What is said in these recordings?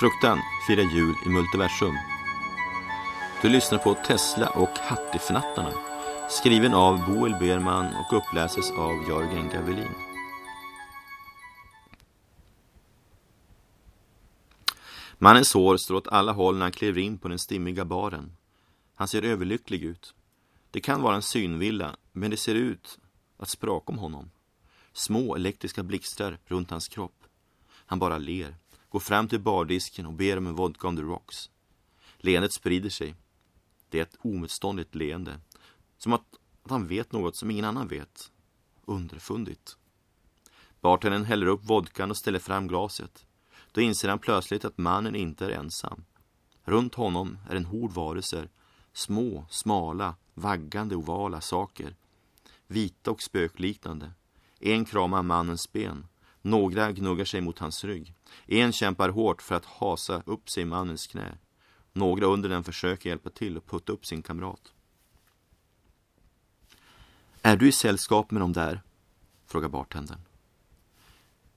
Fruktan firar jul i multiversum. Du lyssnar på Tesla och Hattifnattarna, skriven av Boel Berman och uppläses av Jörgen Gavelin. Mannens hår står åt alla håll när han kliver in på den stimmiga baren. Han ser överlycklig ut. Det kan vara en synvilla, men det ser ut att spraka om honom. Små elektriska blixtar runt hans kropp. Han bara ler, går fram till bardisken och ber om en vodka on the rocks. Leendet sprider sig. Det är ett omotståndligt leende. Som att, att han vet något som ingen annan vet. Underfundigt. Bartendern häller upp vodkan och ställer fram glaset. Då inser han plötsligt att mannen inte är ensam. Runt honom är en hord varelser. Små, smala, vaggande ovala saker. Vita och spökliknande. En kramar mannens ben. Några gnuggar sig mot hans rygg. En kämpar hårt för att hasa upp sig i mannens knä. Några under den försöker hjälpa till och putta upp sin kamrat. Är du i sällskap med dem där? frågar bartendern.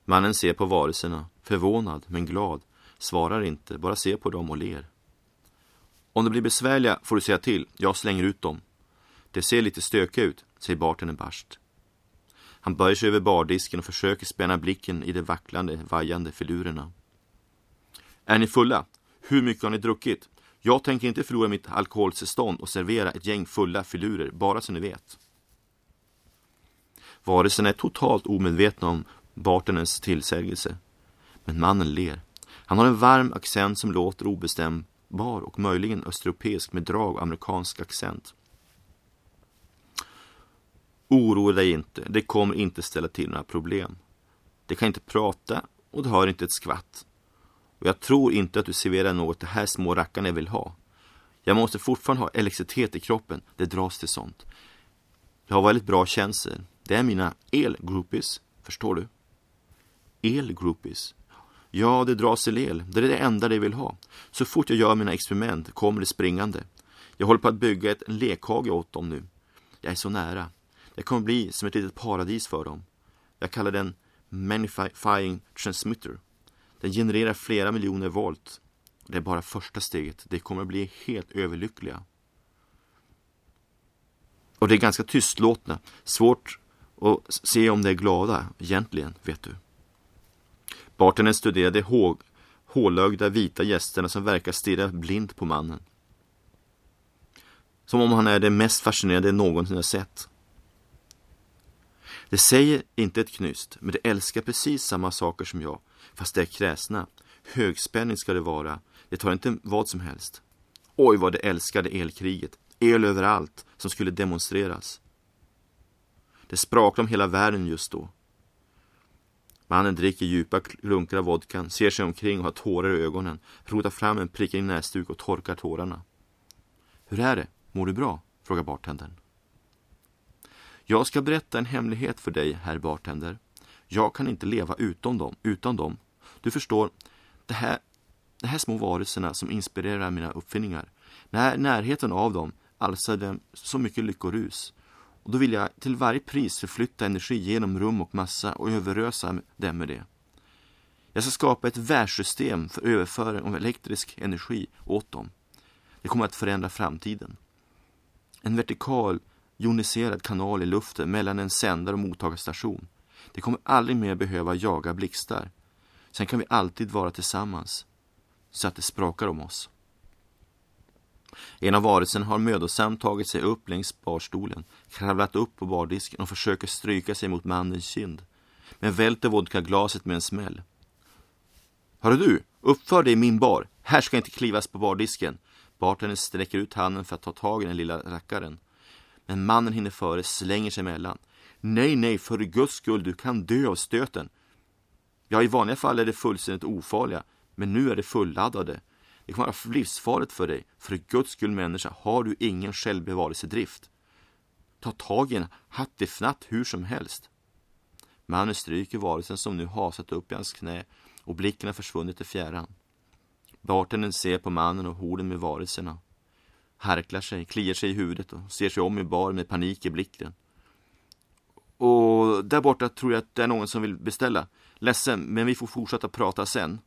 Mannen ser på varelserna, förvånad men glad, svarar inte, bara ser på dem och ler. Om de blir besvärliga får du säga till, jag slänger ut dem. Det ser lite stökiga ut, säger bartendern barskt. Han böjer sig över bardisken och försöker spänna blicken i de vacklande, vajande filurerna. Är ni fulla? Hur mycket har ni druckit? Jag tänker inte förlora mitt alkoholtillstånd och servera ett gäng fulla filurer, bara så ni vet. Varelsen är totalt omedvetna om bartenens tillsägelse. Men mannen ler. Han har en varm accent som låter obestämbar och möjligen östeuropeisk med drag av amerikansk accent. Oroa dig inte, det kommer inte ställa till några problem. Det kan inte prata och det hör inte ett skvatt. Och jag tror inte att du serverar något de här små rackarna vill ha. Jag måste fortfarande ha elektricitet i kroppen, det dras till sånt. Jag har väldigt bra känsel. Det är mina elgroupies, förstår du? Elgroupies? Ja, det dras till el. Det är det enda de vill ha. Så fort jag gör mina experiment kommer det springande. Jag håller på att bygga ett lekhage åt dem nu. Jag är så nära. Det kommer bli som ett litet paradis för dem. Jag kallar den Manifying Transmitter. Den genererar flera miljoner volt. Det är bara första steget. Det kommer att bli helt överlyckliga. Och det är ganska tystlåtna. Svårt att se om de är glada egentligen, vet du. Bartendern studerade hå hålögda vita gästerna som verkar stirra blint på mannen. Som om han är det mest fascinerande någonsin jag sett. Det säger inte ett knyst, men det älskar precis samma saker som jag, fast det är kräsna. Högspänning ska det vara, det tar inte vad som helst. Oj vad det älskade elkriget, el överallt som skulle demonstreras. Det sprakade om hela världen just då. Mannen dricker djupa klunkar av vodkan, ser sig omkring och har tårar i ögonen, rotar fram en prickig näsduk och torkar tårarna. Hur är det? Mår du bra? frågar bartendern. Jag ska berätta en hemlighet för dig, herr bartender. Jag kan inte leva utan dem, utan dem. Du förstår, det här, de här små varelserna som inspirerar mina uppfinningar. När närheten av dem alstrar så mycket lyckorus. Och då vill jag till varje pris förflytta energi genom rum och massa och överösa dem med det. Jag ska skapa ett världssystem för överföring av elektrisk energi åt dem. Det kommer att förändra framtiden. En vertikal joniserad kanal i luften mellan en sändare och mottagarstation. Det kommer aldrig mer behöva jaga blixtar. Sen kan vi alltid vara tillsammans, så att det sprakar om oss. En av varelserna har mödosamt tagit sig upp längs barstolen, kravlat upp på bardisken och försöker stryka sig mot mannens kind. Men välter vodkaglaset med en smäll. Hörru du, uppför dig i min bar. Här ska inte klivas på bardisken. Bartendern sträcker ut handen för att ta tag i den lilla rackaren. Men mannen hinner före, slänger sig emellan. Nej, nej, för guds skull, du kan dö av stöten. Ja, i vanliga fall är det fullständigt ofarliga, men nu är det fulladdade. Det kommer vara livsfarligt för dig. För guds skull människa, har du ingen självbevarelsedrift. Ta tag i en hattifnatt hur som helst. Mannen stryker varelsen som nu hasat upp i hans knä och blicken har försvunnit i fjärran. Bartendern ser på mannen och horden med varelserna harklar sig, kliar sig i huvudet och ser sig om i bar med panik i blicken. Och där borta tror jag att det är någon som vill beställa. Ledsen, men vi får fortsätta prata sen.